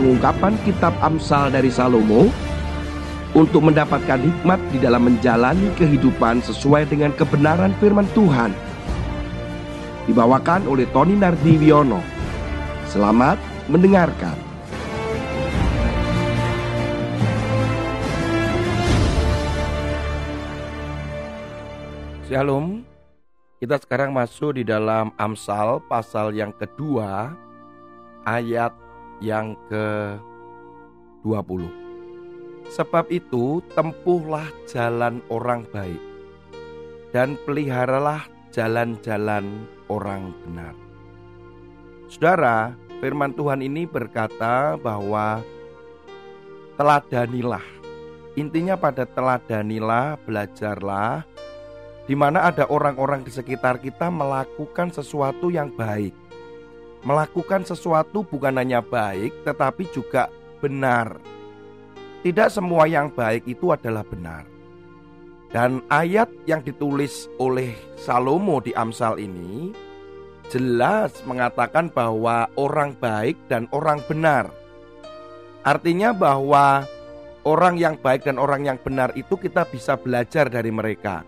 pengungkapan kitab Amsal dari Salomo untuk mendapatkan hikmat di dalam menjalani kehidupan sesuai dengan kebenaran firman Tuhan. Dibawakan oleh Tony Nardiwiono. Selamat mendengarkan. Shalom. Kita sekarang masuk di dalam Amsal pasal yang kedua ayat yang ke-20. Sebab itu, tempuhlah jalan orang baik dan peliharalah jalan-jalan orang benar. Saudara, firman Tuhan ini berkata bahwa teladanilah. Intinya pada teladanilah, belajarlah di mana ada orang-orang di sekitar kita melakukan sesuatu yang baik. Melakukan sesuatu bukan hanya baik tetapi juga benar tidak semua yang baik itu adalah benar. Dan ayat yang ditulis oleh Salomo di Amsal ini jelas mengatakan bahwa orang baik dan orang benar. Artinya bahwa orang yang baik dan orang yang benar itu kita bisa belajar dari mereka.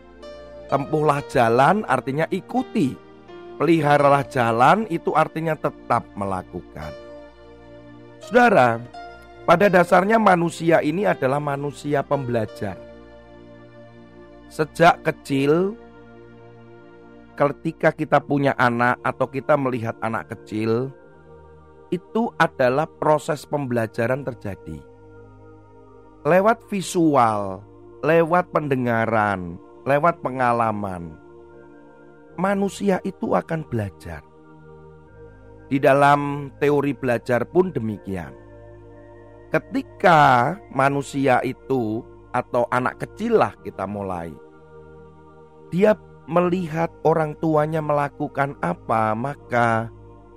Tempuhlah jalan artinya ikuti. Peliharalah jalan itu artinya tetap melakukan. Saudara, pada dasarnya manusia ini adalah manusia pembelajar. Sejak kecil ketika kita punya anak atau kita melihat anak kecil itu adalah proses pembelajaran terjadi. Lewat visual, lewat pendengaran, lewat pengalaman. Manusia itu akan belajar. Di dalam teori belajar pun demikian. Ketika manusia itu atau anak kecil lah kita mulai dia melihat orang tuanya melakukan apa maka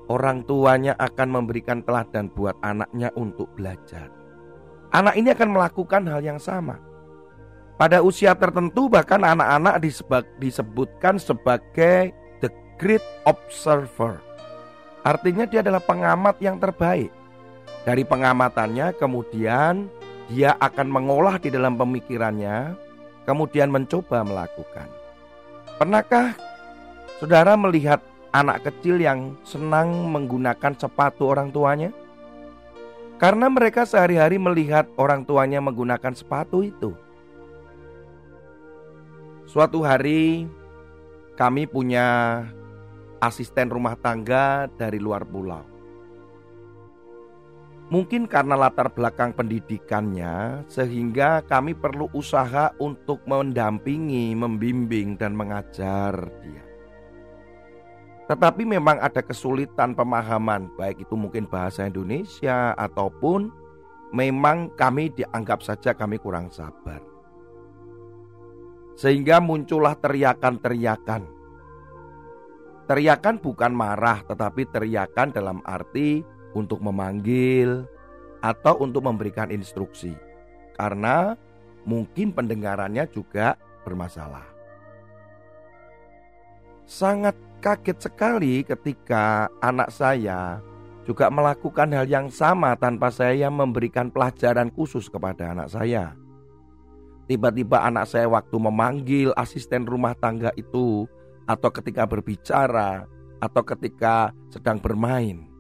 orang tuanya akan memberikan teladan buat anaknya untuk belajar. Anak ini akan melakukan hal yang sama pada usia tertentu bahkan anak-anak disebutkan sebagai the great observer artinya dia adalah pengamat yang terbaik dari pengamatannya kemudian dia akan mengolah di dalam pemikirannya, kemudian mencoba melakukan. Pernahkah saudara melihat anak kecil yang senang menggunakan sepatu orang tuanya? Karena mereka sehari-hari melihat orang tuanya menggunakan sepatu itu. Suatu hari kami punya asisten rumah tangga dari luar pulau. Mungkin karena latar belakang pendidikannya, sehingga kami perlu usaha untuk mendampingi, membimbing, dan mengajar dia. Tetapi memang ada kesulitan pemahaman, baik itu mungkin bahasa Indonesia ataupun memang kami dianggap saja kami kurang sabar. Sehingga muncullah teriakan-teriakan. Teriakan bukan marah, tetapi teriakan dalam arti untuk memanggil atau untuk memberikan instruksi, karena mungkin pendengarannya juga bermasalah. Sangat kaget sekali ketika anak saya juga melakukan hal yang sama tanpa saya memberikan pelajaran khusus kepada anak saya. Tiba-tiba anak saya waktu memanggil asisten rumah tangga itu atau ketika berbicara atau ketika sedang bermain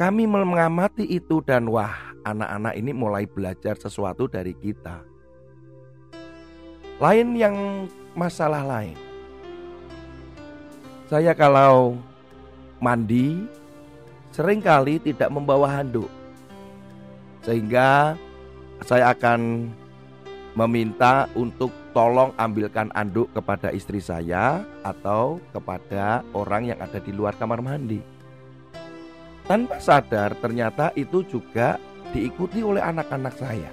kami mengamati itu dan wah, anak-anak ini mulai belajar sesuatu dari kita. Lain yang masalah lain. Saya kalau mandi sering kali tidak membawa handuk. Sehingga saya akan meminta untuk tolong ambilkan anduk kepada istri saya atau kepada orang yang ada di luar kamar mandi. Tanpa sadar ternyata itu juga diikuti oleh anak-anak saya.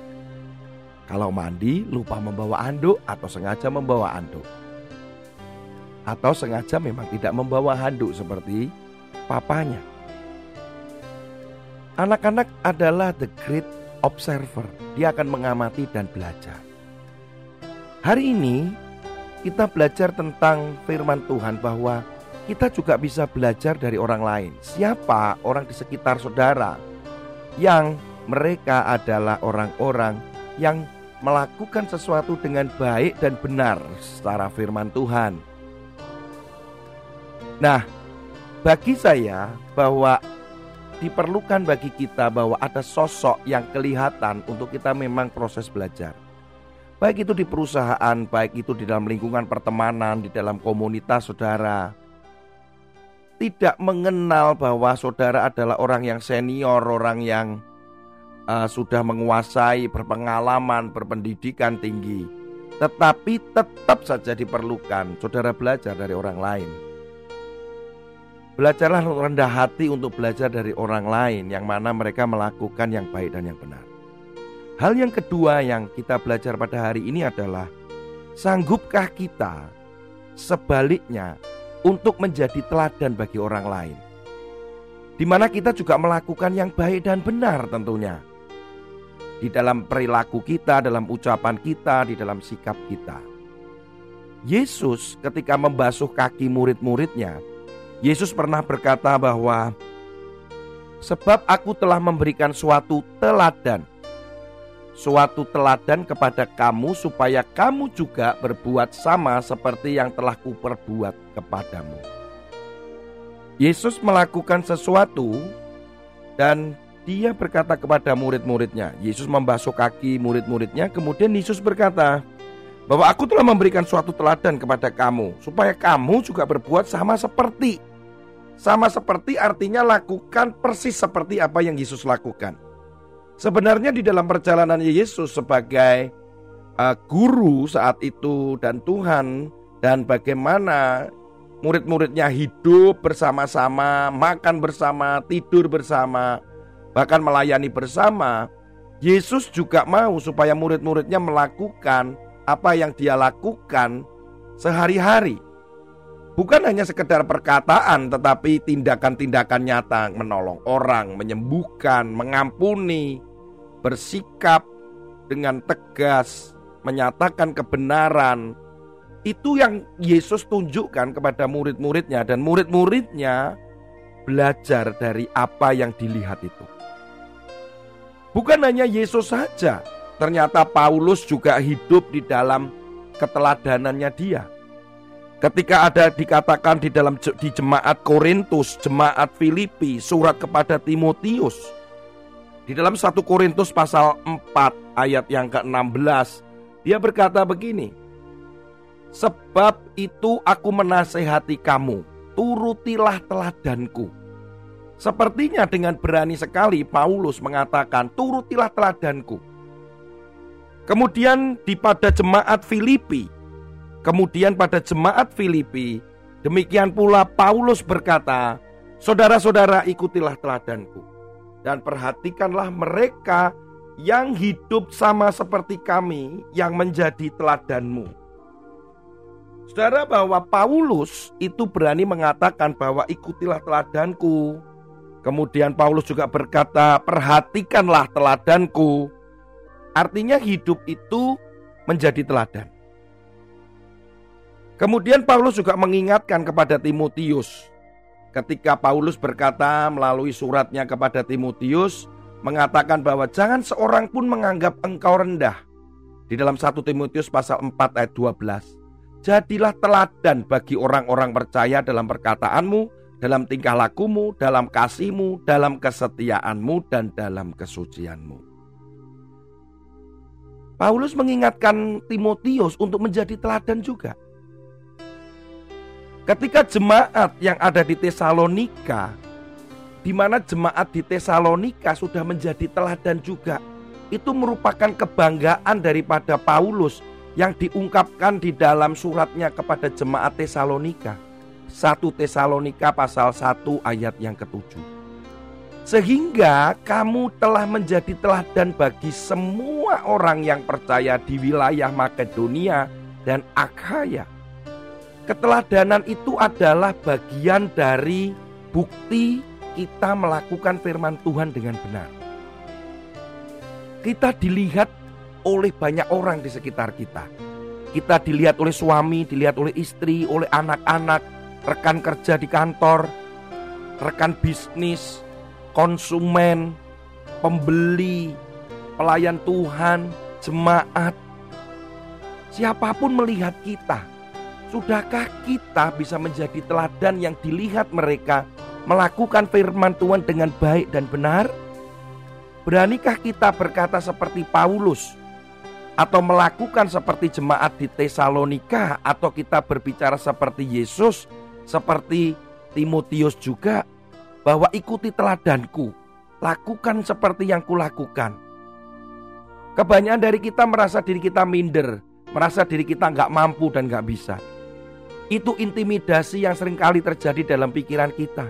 Kalau mandi lupa membawa anduk atau sengaja membawa anduk. Atau sengaja memang tidak membawa handuk seperti papanya. Anak-anak adalah the great observer. Dia akan mengamati dan belajar. Hari ini kita belajar tentang firman Tuhan bahwa kita juga bisa belajar dari orang lain. Siapa orang di sekitar saudara yang mereka adalah orang-orang yang melakukan sesuatu dengan baik dan benar secara firman Tuhan. Nah, bagi saya bahwa diperlukan bagi kita bahwa ada sosok yang kelihatan untuk kita memang proses belajar. Baik itu di perusahaan, baik itu di dalam lingkungan pertemanan, di dalam komunitas saudara. Tidak mengenal bahwa saudara adalah orang yang senior, orang yang uh, sudah menguasai, berpengalaman, berpendidikan tinggi. Tetapi tetap saja diperlukan saudara belajar dari orang lain. Belajarlah rendah hati untuk belajar dari orang lain yang mana mereka melakukan yang baik dan yang benar. Hal yang kedua yang kita belajar pada hari ini adalah sanggupkah kita sebaliknya untuk menjadi teladan bagi orang lain. Di mana kita juga melakukan yang baik dan benar tentunya. Di dalam perilaku kita, dalam ucapan kita, di dalam sikap kita. Yesus ketika membasuh kaki murid-muridnya, Yesus pernah berkata bahwa sebab aku telah memberikan suatu teladan suatu teladan kepada kamu supaya kamu juga berbuat sama seperti yang telah kuperbuat kepadamu. Yesus melakukan sesuatu dan dia berkata kepada murid-muridnya. Yesus membasuh kaki murid-muridnya, kemudian Yesus berkata bahwa aku telah memberikan suatu teladan kepada kamu supaya kamu juga berbuat sama seperti sama seperti artinya lakukan persis seperti apa yang Yesus lakukan. Sebenarnya di dalam perjalanan Yesus sebagai uh, guru saat itu dan Tuhan dan bagaimana murid-muridnya hidup bersama-sama, makan bersama, tidur bersama, bahkan melayani bersama, Yesus juga mau supaya murid-muridnya melakukan apa yang dia lakukan sehari-hari. Bukan hanya sekedar perkataan tetapi tindakan-tindakan nyata menolong orang, menyembuhkan, mengampuni, bersikap dengan tegas, menyatakan kebenaran. Itu yang Yesus tunjukkan kepada murid-muridnya dan murid-muridnya belajar dari apa yang dilihat itu. Bukan hanya Yesus saja, ternyata Paulus juga hidup di dalam keteladanannya dia. Ketika ada dikatakan di dalam di jemaat Korintus, jemaat Filipi, surat kepada Timotius, di dalam 1 Korintus pasal 4 ayat yang ke-16 Dia berkata begini Sebab itu aku menasehati kamu Turutilah teladanku. Sepertinya dengan berani sekali Paulus mengatakan Turutilah teladanku. Kemudian di pada jemaat Filipi Kemudian pada jemaat Filipi Demikian pula Paulus berkata Saudara-saudara ikutilah teladanku dan perhatikanlah mereka yang hidup sama seperti kami yang menjadi teladanmu. Saudara bahwa Paulus itu berani mengatakan bahwa ikutilah teladanku. Kemudian Paulus juga berkata, perhatikanlah teladanku. Artinya hidup itu menjadi teladan. Kemudian Paulus juga mengingatkan kepada Timotius ketika Paulus berkata melalui suratnya kepada Timotius mengatakan bahwa jangan seorang pun menganggap engkau rendah. Di dalam 1 Timotius pasal 4 ayat 12. Jadilah teladan bagi orang-orang percaya dalam perkataanmu, dalam tingkah lakumu, dalam kasihmu, dalam kesetiaanmu, dan dalam kesucianmu. Paulus mengingatkan Timotius untuk menjadi teladan juga. Ketika jemaat yang ada di Tesalonika, di mana jemaat di Tesalonika sudah menjadi teladan juga, itu merupakan kebanggaan daripada Paulus yang diungkapkan di dalam suratnya kepada jemaat Tesalonika. 1 Tesalonika pasal 1 ayat yang ketujuh. Sehingga kamu telah menjadi teladan bagi semua orang yang percaya di wilayah Makedonia dan Akhaya Keteladanan itu adalah bagian dari bukti kita melakukan firman Tuhan dengan benar. Kita dilihat oleh banyak orang di sekitar kita. Kita dilihat oleh suami, dilihat oleh istri, oleh anak-anak, rekan kerja di kantor, rekan bisnis, konsumen, pembeli, pelayan Tuhan, jemaat, siapa pun melihat kita, sudahkah kita bisa menjadi teladan yang dilihat mereka melakukan firman Tuhan dengan baik dan benar? Beranikah kita berkata seperti Paulus atau melakukan seperti jemaat di Tesalonika atau kita berbicara seperti Yesus, seperti Timotius juga bahwa ikuti teladanku, lakukan seperti yang kulakukan. Kebanyakan dari kita merasa diri kita minder, merasa diri kita nggak mampu dan nggak bisa. Itu intimidasi yang sering kali terjadi dalam pikiran kita.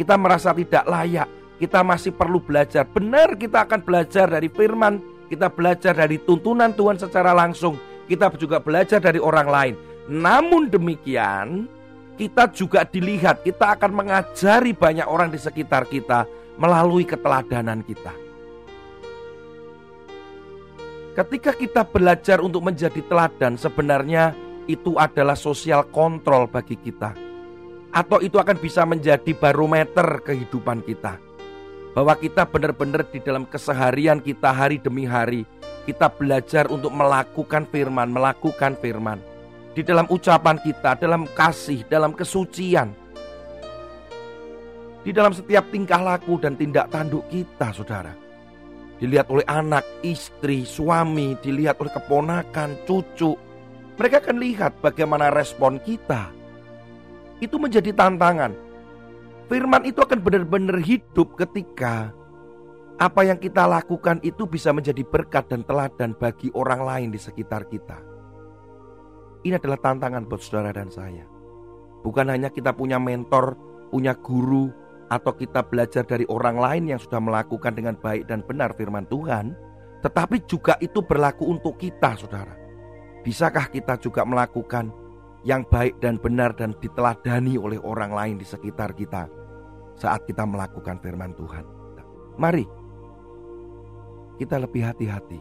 Kita merasa tidak layak, kita masih perlu belajar. Benar kita akan belajar dari firman, kita belajar dari tuntunan Tuhan secara langsung, kita juga belajar dari orang lain. Namun demikian, kita juga dilihat, kita akan mengajari banyak orang di sekitar kita melalui keteladanan kita. Ketika kita belajar untuk menjadi teladan, sebenarnya itu adalah sosial kontrol bagi kita, atau itu akan bisa menjadi barometer kehidupan kita, bahwa kita benar-benar di dalam keseharian kita hari demi hari, kita belajar untuk melakukan firman, melakukan firman. Di dalam ucapan kita, dalam kasih, dalam kesucian, di dalam setiap tingkah laku dan tindak tanduk kita, saudara. Dilihat oleh anak, istri, suami, dilihat oleh keponakan, cucu. Mereka akan lihat bagaimana respon kita. Itu menjadi tantangan. Firman itu akan benar-benar hidup ketika apa yang kita lakukan itu bisa menjadi berkat dan teladan bagi orang lain di sekitar kita. Ini adalah tantangan buat saudara dan saya. Bukan hanya kita punya mentor, punya guru, atau kita belajar dari orang lain yang sudah melakukan dengan baik dan benar firman Tuhan, tetapi juga itu berlaku untuk kita, saudara. Bisakah kita juga melakukan yang baik dan benar dan diteladani oleh orang lain di sekitar kita saat kita melakukan firman Tuhan? Mari kita lebih hati-hati.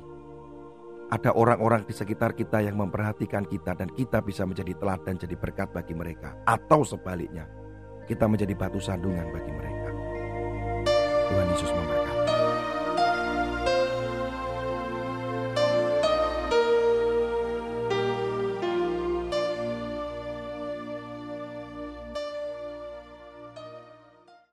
Ada orang-orang di sekitar kita yang memperhatikan kita dan kita bisa menjadi teladan jadi berkat bagi mereka atau sebaliknya kita menjadi batu sandungan bagi mereka. Tuhan Yesus memberkati.